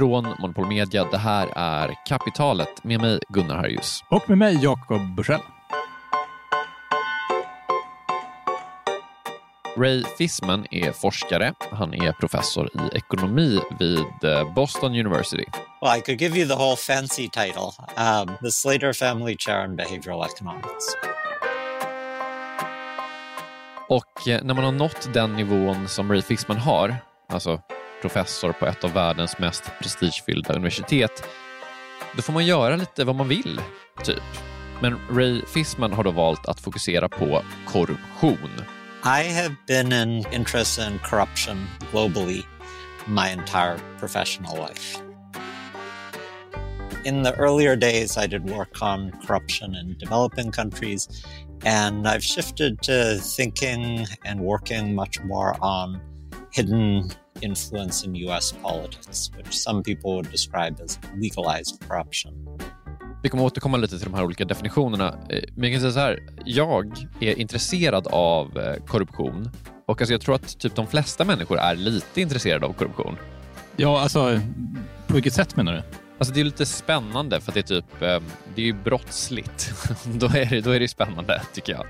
Från Monopol Media, det här är Kapitalet med mig Gunnar Harjus. Och med mig Jakob Bursell. Ray Fisman är forskare. Han är professor i ekonomi vid eh, Boston University. Well, I could give you the whole fancy title um, the Slater Family Chair in Behavioral Economics. Och eh, när man har nått den nivån som Ray Fisman har, alltså professor på ett av världens mest prestigefyllda universitet, då får man göra lite vad man vill, typ. Men Ray Fisman har då valt att fokusera på korruption. I have been an interest in corruption globally my entire professional life. In the earlier days, I did work on corruption in developing countries, and I've shifted to thinking and working much more on hidden influence in US politics, which some people would describe as legalized corruption. Vi kommer återkomma lite till de här olika definitionerna. Eh, Men jag kan säga så här, jag är intresserad av eh, korruption och alltså jag tror att typ de flesta människor är lite intresserade av korruption. Ja, alltså på vilket sätt menar du? Alltså det är lite spännande för att det är typ, eh, det är ju brottsligt. då, är det, då är det spännande tycker jag.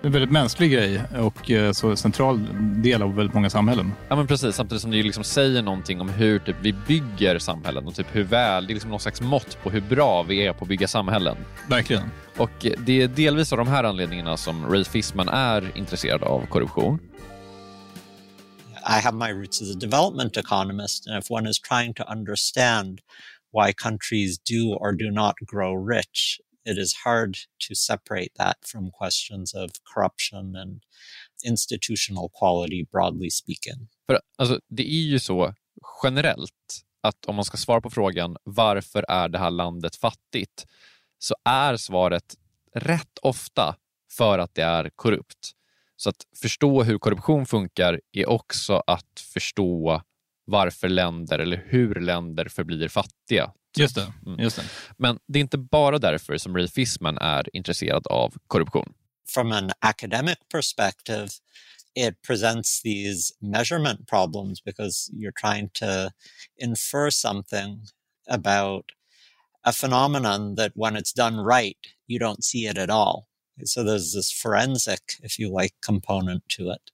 Det är en väldigt mänsklig grej och eh, så central del av väldigt många samhällen. Ja men precis, samtidigt som det ju liksom säger någonting om hur typ, vi bygger samhällen och typ hur väl, det är liksom någon slags mått på hur bra vi är på att bygga samhällen. Verkligen. Och eh, det är delvis av de här anledningarna som Ray Fisman är intresserad av korruption. I have my roots as a development economist, and if one is trying to understand why countries do or do not grow rich, it is hard to separate that from questions of corruption and institutional quality, broadly speaking. För alltså, det är ju så generellt att om man ska svara på frågan varför är det här landet fattigt så är svaret rätt ofta för att det är korrupt. Så att förstå hur korruption funkar är också att förstå varför länder eller hur länder förblir fattiga. Just det. Mm. Just det. Men det är inte bara därför som Ray Fisman är intresserad av korruption. From an academic perspective, it presents these measurement problems because you're trying to infer something about a phenomenon that when it's done right, you don't see it at all. So there's this forensic, if you like, component to it.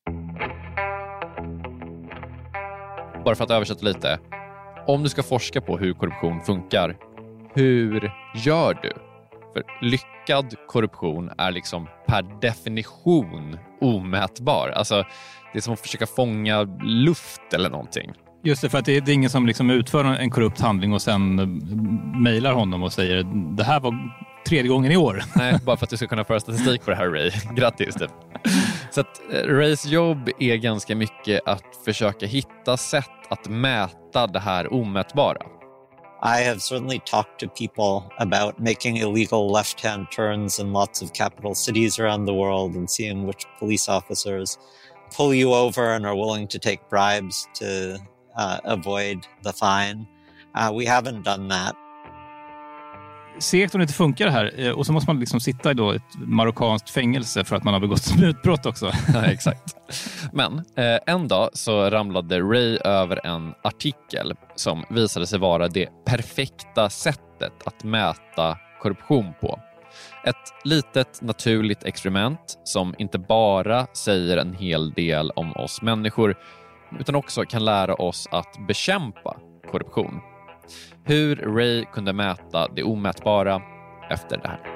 Bara för att översätta lite. Om du ska forska på hur korruption funkar, hur gör du? För lyckad korruption är liksom per definition omätbar. Alltså, det är som att försöka fånga luft eller någonting. Just det, för att det är, ingen som liksom utför en korrupt handling och sen eh, mejlar honom och säger det här var tredje gången i år. Nej, bara för att du ska kunna föra statistik på det här Ray. Grattis! Typ. Så att eh, Rays jobb är ganska mycket att försöka hitta sätt att mäta det här omätbara. I have certainly talked to people about making illegal left hand turns in lots of capital cities around the world and seeing which police officers pull you over and are willing to take bribes to uh, avoid the fine. Uh, we haven't done that. Segt om det inte funkar här eh, och så måste man liksom sitta i då ett marockanskt fängelse för att man har begått smutbrott också. Ja, exakt. Men eh, en dag så ramlade Ray över en artikel som visade sig vara det perfekta sättet att mäta korruption på. Ett litet naturligt experiment som inte bara säger en hel del om oss människor utan också kan lära oss att bekämpa korruption. Hur Ray kunde mäta det omätbara efter det här.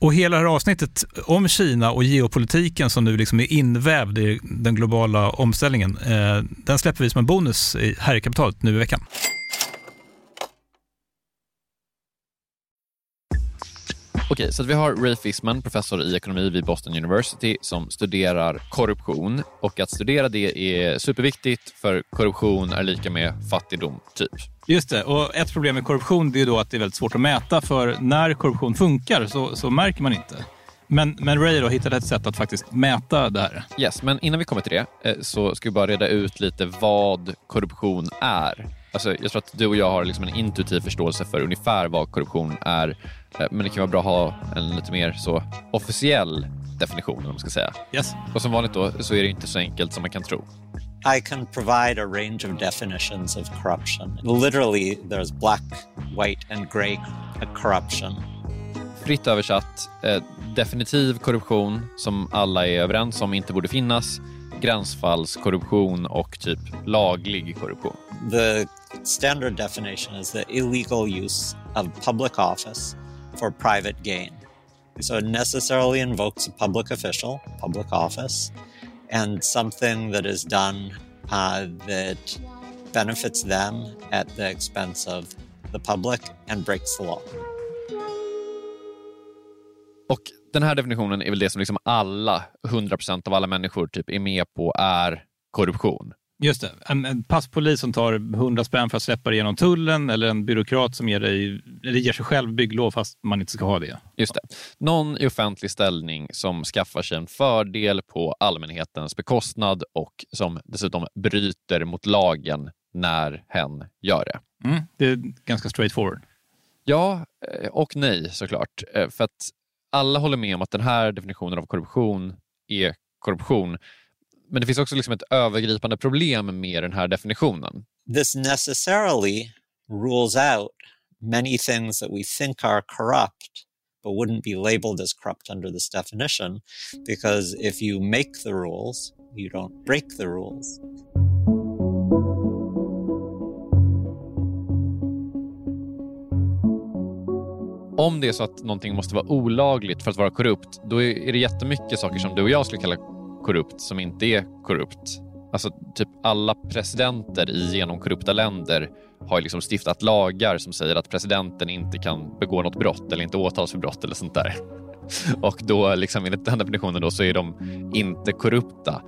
Och hela det här avsnittet om Kina och geopolitiken som nu liksom är invävd i den globala omställningen, eh, den släpper vi som en bonus här i kapitalet nu i veckan. Okej, så vi har Ray Fisman, professor i ekonomi vid Boston University, som studerar korruption. Och att studera det är superviktigt, för korruption är lika med fattigdom, typ. Just det, och ett problem med korruption är då att det är väldigt svårt att mäta, för när korruption funkar så, så märker man inte. Men, men Ray då hittade ett sätt att faktiskt mäta det här. Yes, men innan vi kommer till det eh, så ska vi bara reda ut lite vad korruption är. Alltså, jag tror att du och jag har liksom en intuitiv förståelse för ungefär vad korruption är. Eh, men det kan vara bra att ha en lite mer så officiell definition, om man ska säga. Yes. Och som vanligt då så är det inte så enkelt som man kan tro. I can provide a range of definitions of corruption. Literally, there's black, white and grey corruption. Fritt översatt, eh, definitiv korruption som alla är överens om inte borde finnas, gränsfallskorruption och typ laglig korruption. The standard definition is the illegal use of public office for private gain. So it necessarily invokes a public official, public office, and something that is done uh, that benefits them at the expense of the public and breaks the law. Och den här definitionen är väl det som liksom alla, 100% av alla människor typ är med på är korruption. Just det. En, en passpolis som tar 100 spänn för att släppa dig genom tullen eller en byråkrat som ger, dig, eller ger sig själv bygglov fast man inte ska ha det. Just det. Någon i offentlig ställning som skaffar sig en fördel på allmänhetens bekostnad och som dessutom bryter mot lagen när hen gör det. Mm, det är ganska straightforward. Ja eh, och nej såklart. Eh, för att alla håller med om att den här definitionen av korruption är korruption men det finns också liksom ett övergripande problem med den här definitionen. This necessarily rules out many things that we think are corrupt but wouldn't be labeled as corrupt under this definition because if you make the rules, you don't break the rules. Om det är så att någonting måste vara olagligt för att vara korrupt, då är det jättemycket saker som du och jag skulle kalla korrupt som inte är korrupt. Alltså typ alla presidenter i genomkorrupta länder har liksom stiftat lagar som säger att presidenten inte kan begå något brott eller inte åtalas för brott eller sånt där. Och då liksom enligt den definitionen då så är de inte korrupta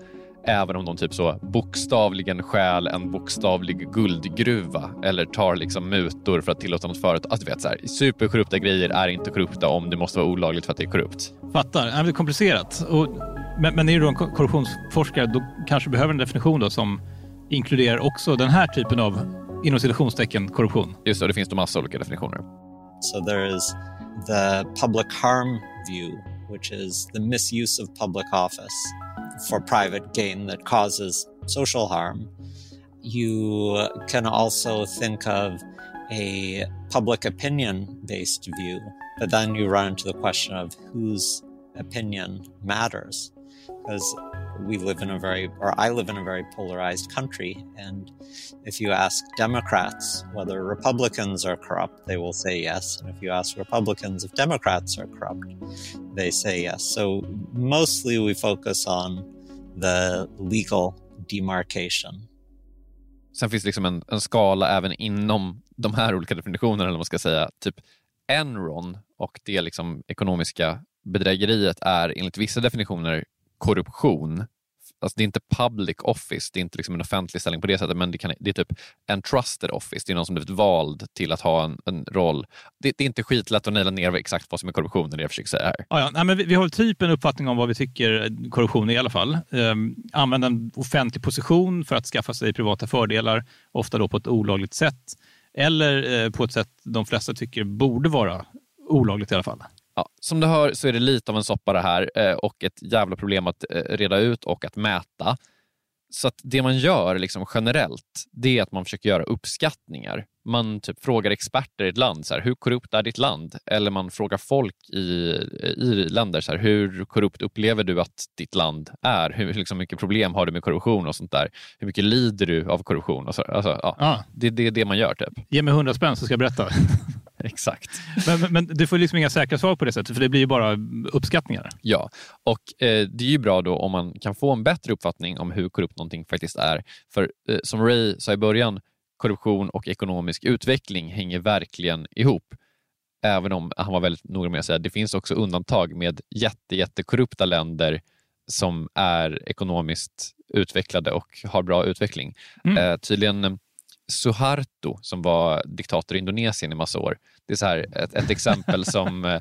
även om de typ så bokstavligen stjäl en bokstavlig guldgruva eller tar liksom mutor för att tillåta något företag. Alltså, du vet, så här, superkorrupta grejer är inte korrupta om det måste vara olagligt för att det är korrupt. Fattar. Äh, det är komplicerat. Och men, men är du en korruptionsforskare, då kanske du behöver en definition då som inkluderar också den här typen av inom citationstecken korruption. Just det, det finns det massa olika definitioner. So there is the public harm view, which is the misuse of public office for private gain that causes social harm. You can also think of a public opinion based view, but then you run into the question of whose opinion matters because we live in a very, or I live in a very polarized country. And if you ask Democrats whether Republicans are corrupt, they will say yes. And if you ask Republicans if Democrats are corrupt, they say yes. So mostly we focus on the legal demarcation. Sen finns liksom en, en skala även inom de här olika definitionerna, eller vad man ska säga. Typ Enron och det liksom ekonomiska bedrägeriet är enligt vissa definitioner korruption. Alltså det är inte public office, det är inte liksom en offentlig ställning på det sättet, men det, kan, det är typ en trusted office. Det är någon som blivit vald till att ha en, en roll. Det, det, är inte skitlätt att naila ner exakt vad som är korruption, det är det jag försöker säga här. Ja, ja. Nej, men vi, vi har typ en uppfattning om vad vi tycker korruption är i alla fall. Ehm, använda en offentlig position för att skaffa sig privata fördelar, ofta då på ett olagligt sätt. Eller eh, på ett sätt de flesta tycker borde vara olagligt i alla fall. Ja, som du hör så är det lite av en soppa det här eh, och ett jävla problem att eh, reda ut och att mäta. Så att det man gör liksom generellt, det är att man försöker göra uppskattningar. Man typ frågar experter i ett land, så här, hur korrupt är ditt land? Eller man frågar folk i, i länder, så här, hur korrupt upplever du att ditt land är? Hur liksom, mycket problem har du med korruption och sånt där? Hur mycket lider du av korruption? Och så, alltså, ja, ah. det, det är det man gör. typ. Ge mig hundra spänn så ska jag berätta. Exakt. Men, men, du får liksom inga säkra svar på det sättet, för det blir ju bara uppskattningar. Ja, och eh, det är ju bra då om man kan få en bättre uppfattning om hur korrupt någonting faktiskt är. För eh, som Ray sa i början, korruption och ekonomisk utveckling hänger verkligen ihop. Även om han var väldigt noga med att säga att det finns också undantag med jätte, jättekorrupta länder som är ekonomiskt utvecklade och har bra utveckling. Mm. Eh, tydligen Suharto som var diktator i Indonesien i massa år. Det är så här ett, ett exempel som eh,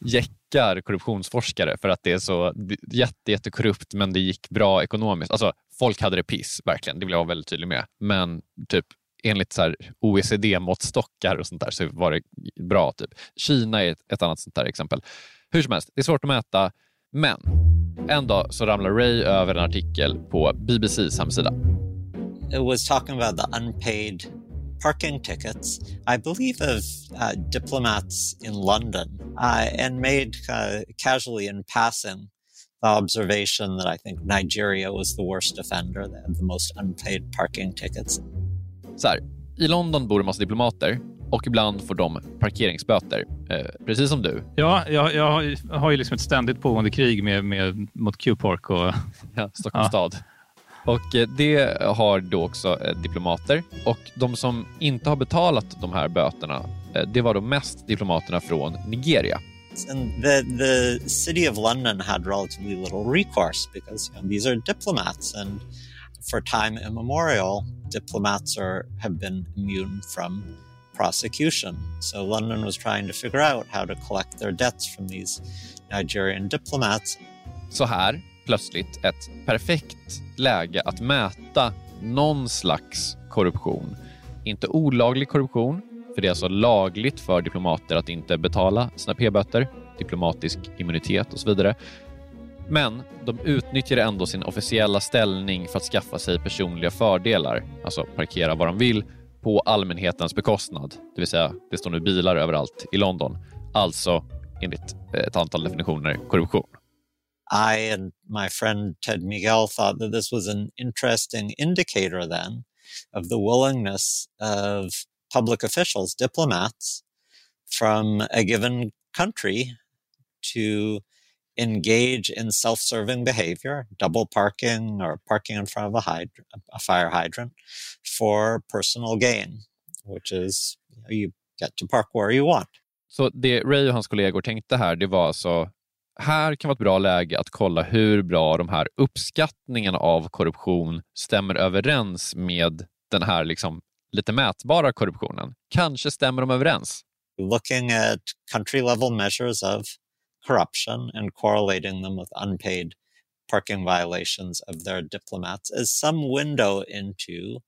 jäckar korruptionsforskare för att det är så jätte, jättekorrupt men det gick bra ekonomiskt. Alltså, folk hade det piss, verkligen. Det vill jag vara väldigt tydlig med. Men typ enligt OECD-måttstockar och sånt där så var det bra. Typ. Kina är ett, ett annat sånt där exempel. Hur som helst, det är svårt att mäta, men en dag så ramlar Ray över en artikel på BBCs hemsida. It was talking about the unpaid parking tickets, I believe of uh, diplomats in London, uh, and made uh, casually in passing the observation that I think Nigeria was the worst offender. They had the most unpaid parking tickets. Så här, I London bor en massa diplomater och ibland får de parkeringsböter, eh, precis som du. Ja, jag, jag har ju liksom ett ständigt pågående krig med, med, mot Q-Park och ja, Stockholms ja. stad. Och eh, det har då också eh, diplomater. Och de som inte har betalat de här böterna, eh, det var då mest diplomaterna från Nigeria. And the, the city of London had relatively little recourse because you know, these are diplomats and for time immemorial, diplomats are, have been immune from prosecution. So London was trying to figure out how to collect their debts from these Nigerian diplomats. Så här plötsligt ett perfekt läge att mäta någon slags korruption. Inte olaglig korruption, för det är alltså lagligt för diplomater att inte betala sina p-böter, diplomatisk immunitet och så vidare. Men de utnyttjar ändå sin officiella ställning för att skaffa sig personliga fördelar, alltså parkera var de vill, på allmänhetens bekostnad. Det vill säga, det står nu bilar överallt i London. Alltså, enligt eh, ett antal definitioner, korruption. I and my friend Ted Miguel thought that this was an interesting indicator then of the willingness of public officials, diplomats from a given country to engage in self-serving behavior, double parking or parking in front of a, a fire hydrant for personal gain, which is you, know, you get to park where you want. Så det Ray och hans kollegor tänkte här, det var alltså här kan vara ett bra läge att kolla hur bra de här uppskattningarna av korruption stämmer överens med den här liksom lite mätbara korruptionen. Kanske stämmer de överens. Looking at country level measures of corruption and correlating them with unpaid parking violations of their diplomats is some window into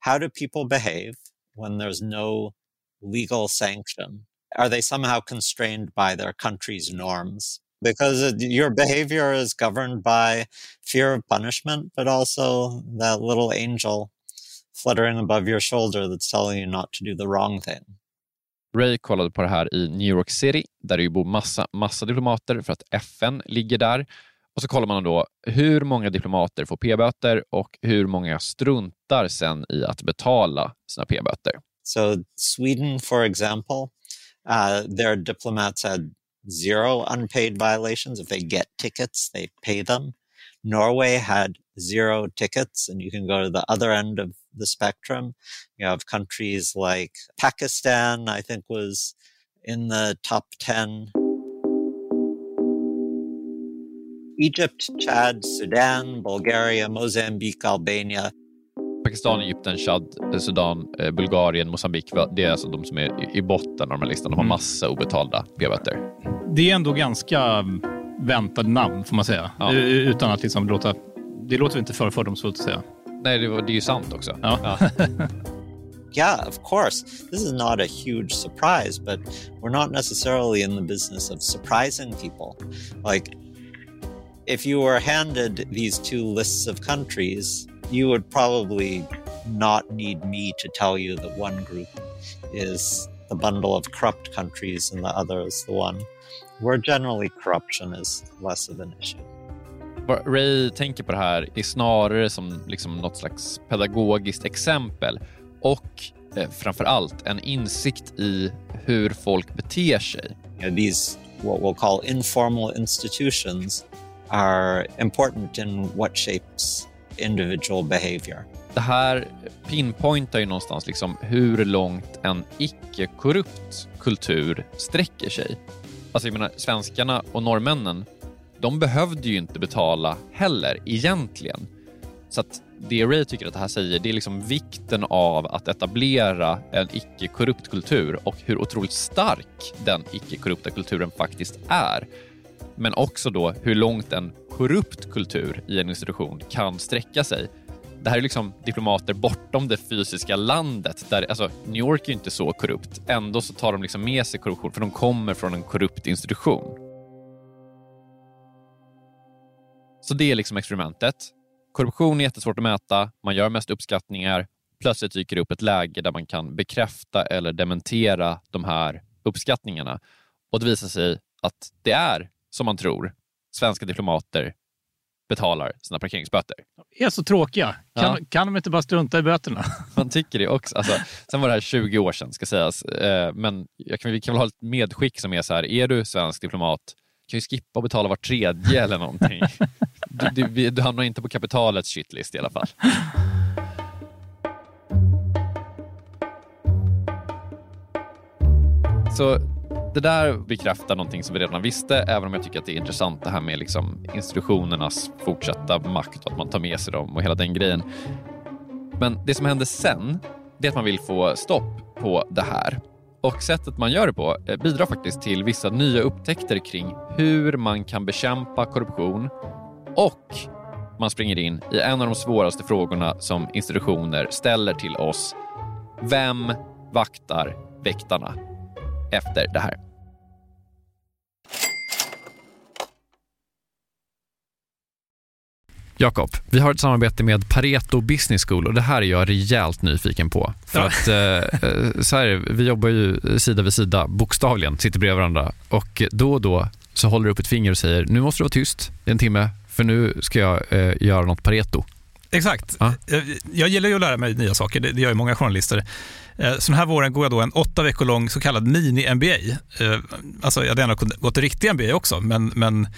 how do people behave when there's no legal sanction? Are they somehow constrained by their country's norms? Because your behavior is governed by fear of punishment, but also that little angel fluttering above your shoulder that's telling you not to do the wrong thing. Ray kollade på det här i New York City där det bor massa, massa diplomater för att FN ligger där. Och så kollar man då hur många diplomater får p-böter och hur många struntar sen i att betala sina p-böter. So Sweden, for example, uh, their diplomats had zero unpaid violations. If they get tickets, they pay them. Norway had zero tickets and you can go to the other end of the spectrum. You have countries like Pakistan, I think was in the top 10. Egypt, Chad, Sudan, Bulgaria, Mozambique, Albania. Pakistan, Egypten, Chad, Sudan, eh, Bulgarien, Mosambik. Det är alltså de som är i botten av de här listan. De har massa obetalda p-böter. Det är ändå ganska väntade namn får man säga. Ja. Utan att liksom låta... Det låter inte för fördomsfullt att säga. Nej, det, var- det är ju sant också. Ja. Yeah, of course. This is not a huge surprise, but we're not necessarily in the business of surprising people. Like, if you were handed these two lists of countries, you would probably not need me to tell you that one group is the bundle of corrupt countries and the other is the one where generally corruption is less of an issue. Vad Ray tänker på det här är snarare som liksom något slags pedagogiskt exempel och eh, framför allt en insikt i hur folk beter sig. you know, these what we'll call informal institutions are important in what shapes individual behavior. Det här pinpointar ju någonstans liksom hur långt en icke-korrupt kultur sträcker sig. Alltså jag menar, svenskarna och norrmännen, de behövde ju inte betala heller egentligen. Så att det Ray tycker att det här säger, det är liksom vikten av att etablera en icke-korrupt kultur och hur otroligt stark den icke-korrupta kulturen faktiskt är. Men också då hur långt en korrupt kultur i en institution kan sträcka sig. Det här är liksom diplomater bortom det fysiska landet. Där, alltså, New York är ju inte så korrupt. Ändå så tar de liksom med sig korruption för de kommer från en korrupt institution. Så det är liksom experimentet. Korruption är jättesvårt att mäta, man gör mest uppskattningar. Plötsligt dyker det upp ett läge där man kan bekräfta eller dementera de här uppskattningarna. Och det visar sig att det är som man tror. Svenska diplomater betalar sina parkeringsböter. är så tråkiga. Kan, Ja. kan de inte bara strunta i böterna? Man tycker det också. Alltså, sen var det här 20 år sedan, ska sägas. Eh, men kan, vi kan väl ha ett medskick som är så här, är du svensk diplomat, kan ju skippa att betala var tredje eller någonting. Du, du, du hamnar inte på kapitalets shitlist i alla fall. Så det där bekräftar någonting som vi redan visste, även om jag tycker att det är intressant det här med liksom institutionernas fortsatta makt och att man tar med sig dem och hela den grejen. Men det som händer sen, det är att man vill få stopp på det här. Och sättet man gör det på eh, bidrar faktiskt till vissa nya upptäckter kring hur man kan bekämpa korruption och man springer in i en av de svåraste frågorna som institutioner ställer till oss. Vem vaktar väktarna efter det här? Jakob, vi har ett samarbete med Pareto Business School och det här är jag rejält nyfiken på. För Ja. att eh, eh, så här, vi jobbar ju sida vid sida, bokstavligen, sitter bredvid varandra och då och då så håller du upp ett finger och säger nu måste du vara tyst i en timme för nu ska jag eh, göra något Pareto. Exakt. Ja. Jag, jag gillar ju att lära mig nya saker, det, gör ju många journalister. Eh, Så den här våren går jag då en åtta veckor lång så kallad mini-MBA. Eh, Alltså jag hade gärna gått till riktig MBA också, men, men eh,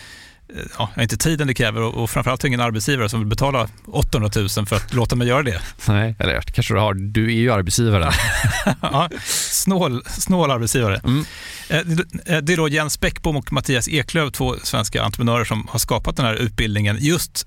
ja, jag har inte tiden det kräver och, och framförallt har ingen arbetsgivare som vill betala 800 000 för att låta mig göra det. Nej, eller kanske du har, du är ju arbetsgivare. ja, snål, snål arbetsgivare. Mm. Eh, det- Det är då Jens Bäckbom och Mattias Eklöf, två svenska entreprenörer som har skapat den här utbildningen just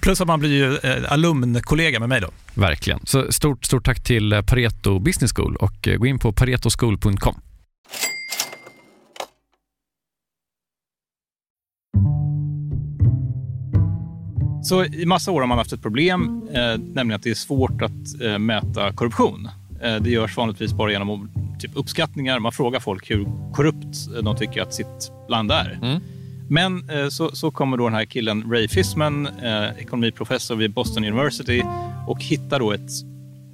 Plus att man blir ju eh, alumnkollega med mig då. Verkligen. Så stort, stort tack till Pareto Business School och gå in på paretoschool.com. Så i massa år har man haft ett problem, eh, nämligen att det är svårt att eh, mäta korruption. Eh, det görs vanligtvis bara genom typ, uppskattningar. Man frågar folk hur korrupt de tycker att sitt land är. Mm. Men eh, så, så, kommer då den här killen Ray Fisman, eh, ekonomiprofessor vid Boston University och hittar då ett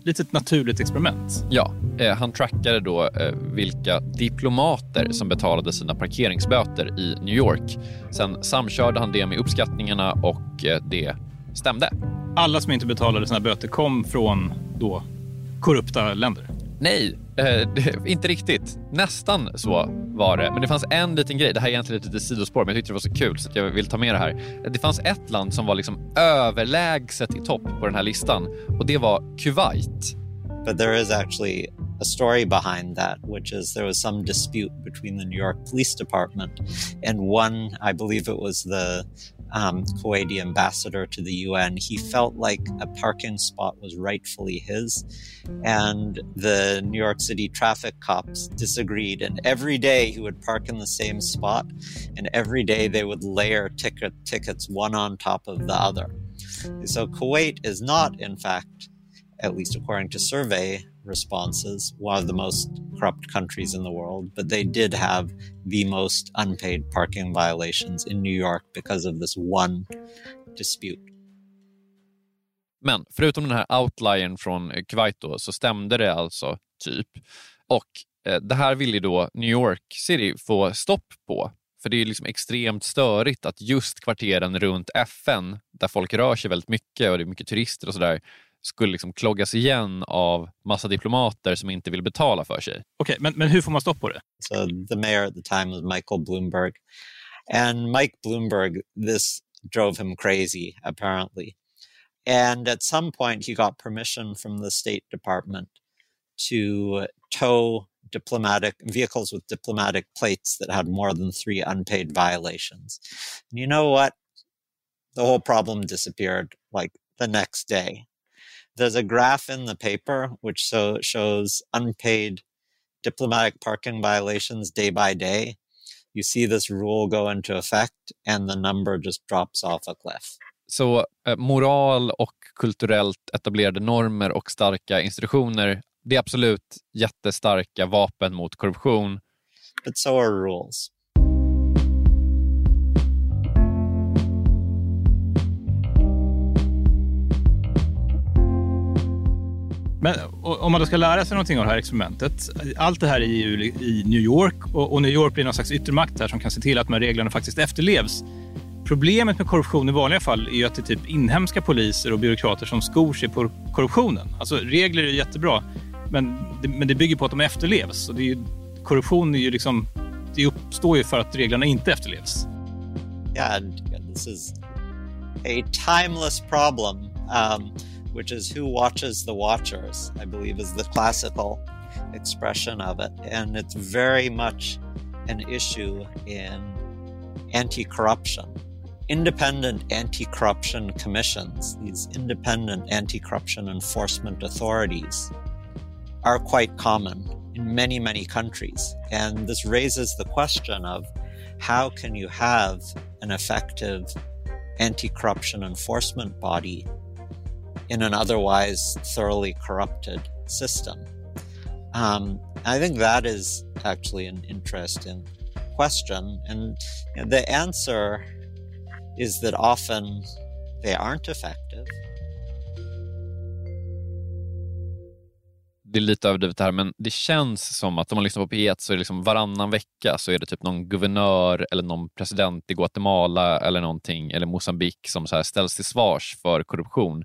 litet naturligt experiment. Ja, eh, han trackade då eh, vilka diplomater som betalade sina parkeringsböter i New York. Sen samkörde han det med uppskattningarna och eh, det stämde. Alla som inte betalade sina böter kom från då korrupta länder? Nej, eh, inte riktigt. Nästan så var det. Men det fanns en liten grej. Det här är egentligen ett litet sidospår, men jag tyckte det var så kul så jag vill ta med det här. Det fanns ett land som var liksom överlägset i topp på den här listan och det var Kuwait. But there is actually a story behind that, which is there was some dispute between the New York Police Department and one, I believe it was the um, Kuwaiti ambassador to the UN, he felt like a parking spot was rightfully his. And the New York City traffic cops disagreed. And every day he would park in the same spot. And every day they would layer ticket, tickets one on top of the other. So Kuwait is not, in fact, at least according to survey responses, one of the most corrupt countries in the world, but they did have the most unpaid parking violations in New York because of this one dispute. Men förutom den här outliern från eh, Kuwait då, så stämde det alltså typ. Och eh, det här ville då New York City få stopp på. För det är liksom extremt störigt att just kvarteren runt FN, där folk rör sig väldigt mycket och det är mycket turister och sådär, skulle liksom kloggas igen av massa diplomater som inte vill betala för sig. Okej, okay, men, men hur får man stopp på det? So the mayor at the time was Michael Bloomberg. And Mike Bloomberg, this drove him crazy, apparently. And at some point, he got permission from the State Department to tow diplomatic vehicles with diplomatic plates that had more than three unpaid violations. And you know what? The whole problem disappeared like the next day. There's a graph in the paper which so, shows unpaid diplomatic parking violations day by day. You see this rule go into effect and the number just drops off a cliff. Så eh, moral och kulturellt etablerade normer och starka institutioner, det är absolut jättestarka vapen mot korruption. But so are rules. Men om man då ska lära sig någonting av det här experimentet. Allt det här är ju i New York och, New York blir någon slags yttermakt här som kan se till att de här reglerna faktiskt efterlevs. Problemet med korruption i vanliga fall är ju att det är typ inhemska poliser och byråkrater som skor sig på korruptionen. Alltså regler är jättebra, men det, men det bygger på att de efterlevs. Och det är ju, korruption är ju liksom, det uppstår ju för att reglerna inte efterlevs. Yeah, this is a timeless problem. Um, which is who watches the watchers, I believe is the classical expression of it. And it's very much an issue in anti corruption. Independent anti corruption commissions, these independent anti corruption enforcement authorities, are quite common in many, many countries. And this raises the question of how can you have an effective anti corruption enforcement body in an otherwise thoroughly corrupted system? Um, I think that is actually an interesting question. And you know, the answer is that often they aren't effective. det är lite överdrivet här, men det känns som att om man lyssnar på P1 så är det liksom varannan vecka så är det typ någon guvernör eller någon president i Guatemala eller någonting, eller Mosambik som så här ställs till svars för korruption.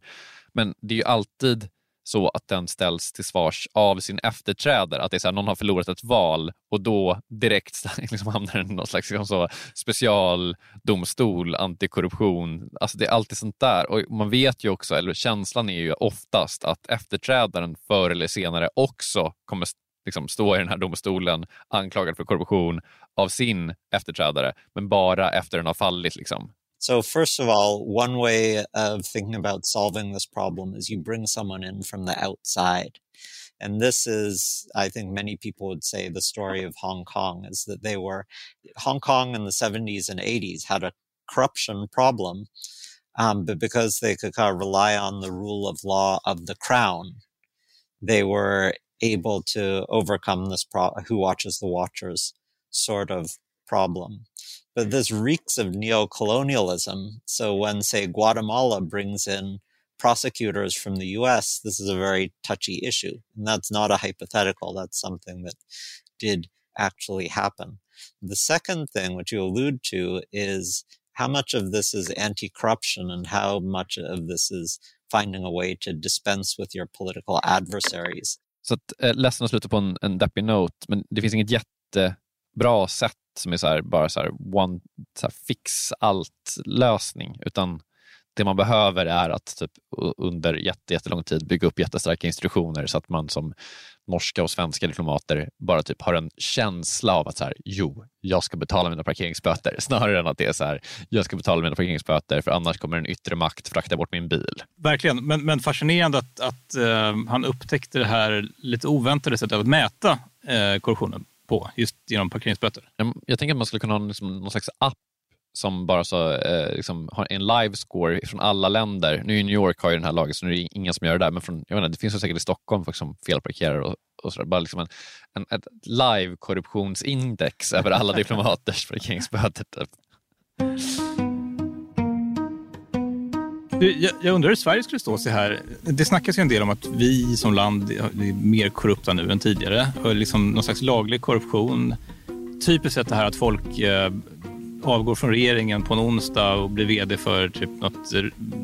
Men det är ju alltid så att den ställs till svars av sin efterträdare. Att det är så här, någon har förlorat ett val och då direkt liksom hamnar den i någon slags liksom så, specialdomstol, antikorruption. Alltså det är alltid sånt där. Och man vet ju också, eller känslan är ju oftast att efterträdaren förr eller senare också kommer liksom stå i den här domstolen anklagad för korruption av sin efterträdare, men bara efter den har fallit. Liksom. So, first of all, one way of thinking about solving this problem is you bring someone in from the outside. And this is, I think many people would say, the story of Hong Kong is that they were, Hong Kong in the 70s and 80s had a corruption problem, um, but because they could kind of rely on the rule of law of the crown, they were able to overcome this pro- who watches the watchers sort of problem. But this reeks of neo-colonialism. So when, say, Guatemala brings in prosecutors from the US, this is a very touchy issue. And that's not a hypothetical. That's something that did actually happen. The second thing, which you allude to, is how much of this is anti-corruption and how much of this is finding a way to dispense with your political adversaries. Så att, eh, ledsen att sluta på en, en deppig note, men det finns inget bra sätt som är så här, bara så här, one, så här, fix allt-lösning, utan det man behöver är att typ, under jättelång tid bygga upp jättestarka institutioner så att man som norska och svenska diplomater bara typ har en känsla av att så här, jo, jag ska betala mina parkeringsböter snarare än att det är så här, jag ska betala mina parkeringsböter för annars kommer en yttre makt frakta bort min bil. Verkligen, men, men fascinerande att, att uh, han upptäckte det här lite oväntade sättet att mäta uh, korruptionen på, just genom parkeringsböter. Jag tänker att man skulle kunna ha liksom någon slags app som bara så, eh, liksom, har en live score från alla länder. Nu i New York har ju den här lagen så nu är det ingen som gör det där, men från, jag menar, det finns ju säkert i Stockholm folk som felparkerar och, och sådär. Bara liksom en, en, ett live korruptionsindex över alla diplomaters parkeringsböter. Typ. Jag, jag undrar hur Sverige skulle stå sig här. Det snackas ju en del om att vi som land är mer korrupta nu än tidigare. Och liksom någon slags laglig korruption. Typiskt sett det här att folk eh, avgår från regeringen på en onsdag och blir vd för typ något,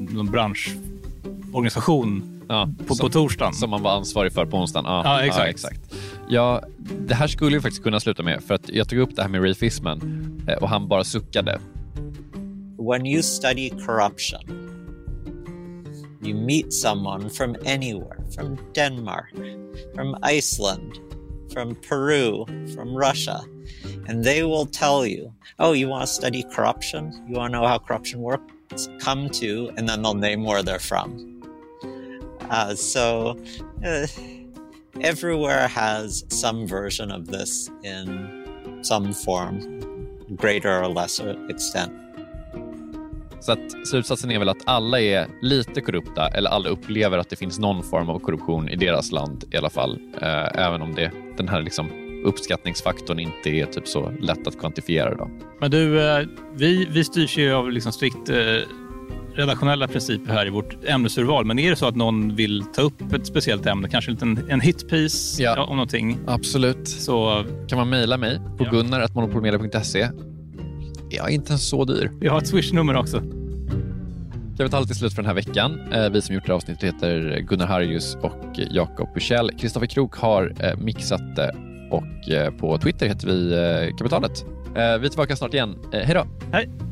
någon branschorganisation ja, på, som, på torsdagen. Som man var ansvarig för på onsdagen. Ja, ja exakt. Ja, exakt. Ja, det här skulle ju faktiskt kunna sluta med, för att jag tog upp det här med Ray Fisman eh, och han bara suckade. When you study corruption, you meet someone from anywhere, from Denmark, from Iceland, from Peru, from Russia. and they will tell you, oh, you want to study corruption? You want to know how corruption works? Come to, and then they'll name where they're from. Uh, so uh, everywhere has some version of this in some form, greater or lesser extent. Så att slutsatsen är väl att alla är lite korrupta eller alla upplever att det finns någon form av korruption i deras land i alla fall. Eh, även om det, den här liksom uppskattningsfaktorn inte är typ så lätt att kvantifiera. Då. Men du, eh, vi, vi styrs ju av liksom strikt eh, redaktionella principer här i vårt ämnesurval. Men är det så att någon vill ta upp ett speciellt ämne, kanske en, en hitpiece ja, om någonting? Absolut. Så kan man mejla mig på ja. gunnar.monopolmedia.se. Jag är inte ens så dyr. Vi har ett swishnummer också. Kapitalet till slut för den här veckan. Eh, vi som gjort det här avsnittet heter Gunnar Harjus och Jakob Bursell. Kristoffer Krook har mixat det och eh, på Twitter heter vi eh, Kapitalet. Eh, vi är tillbaka snart igen. Hej då! Hej!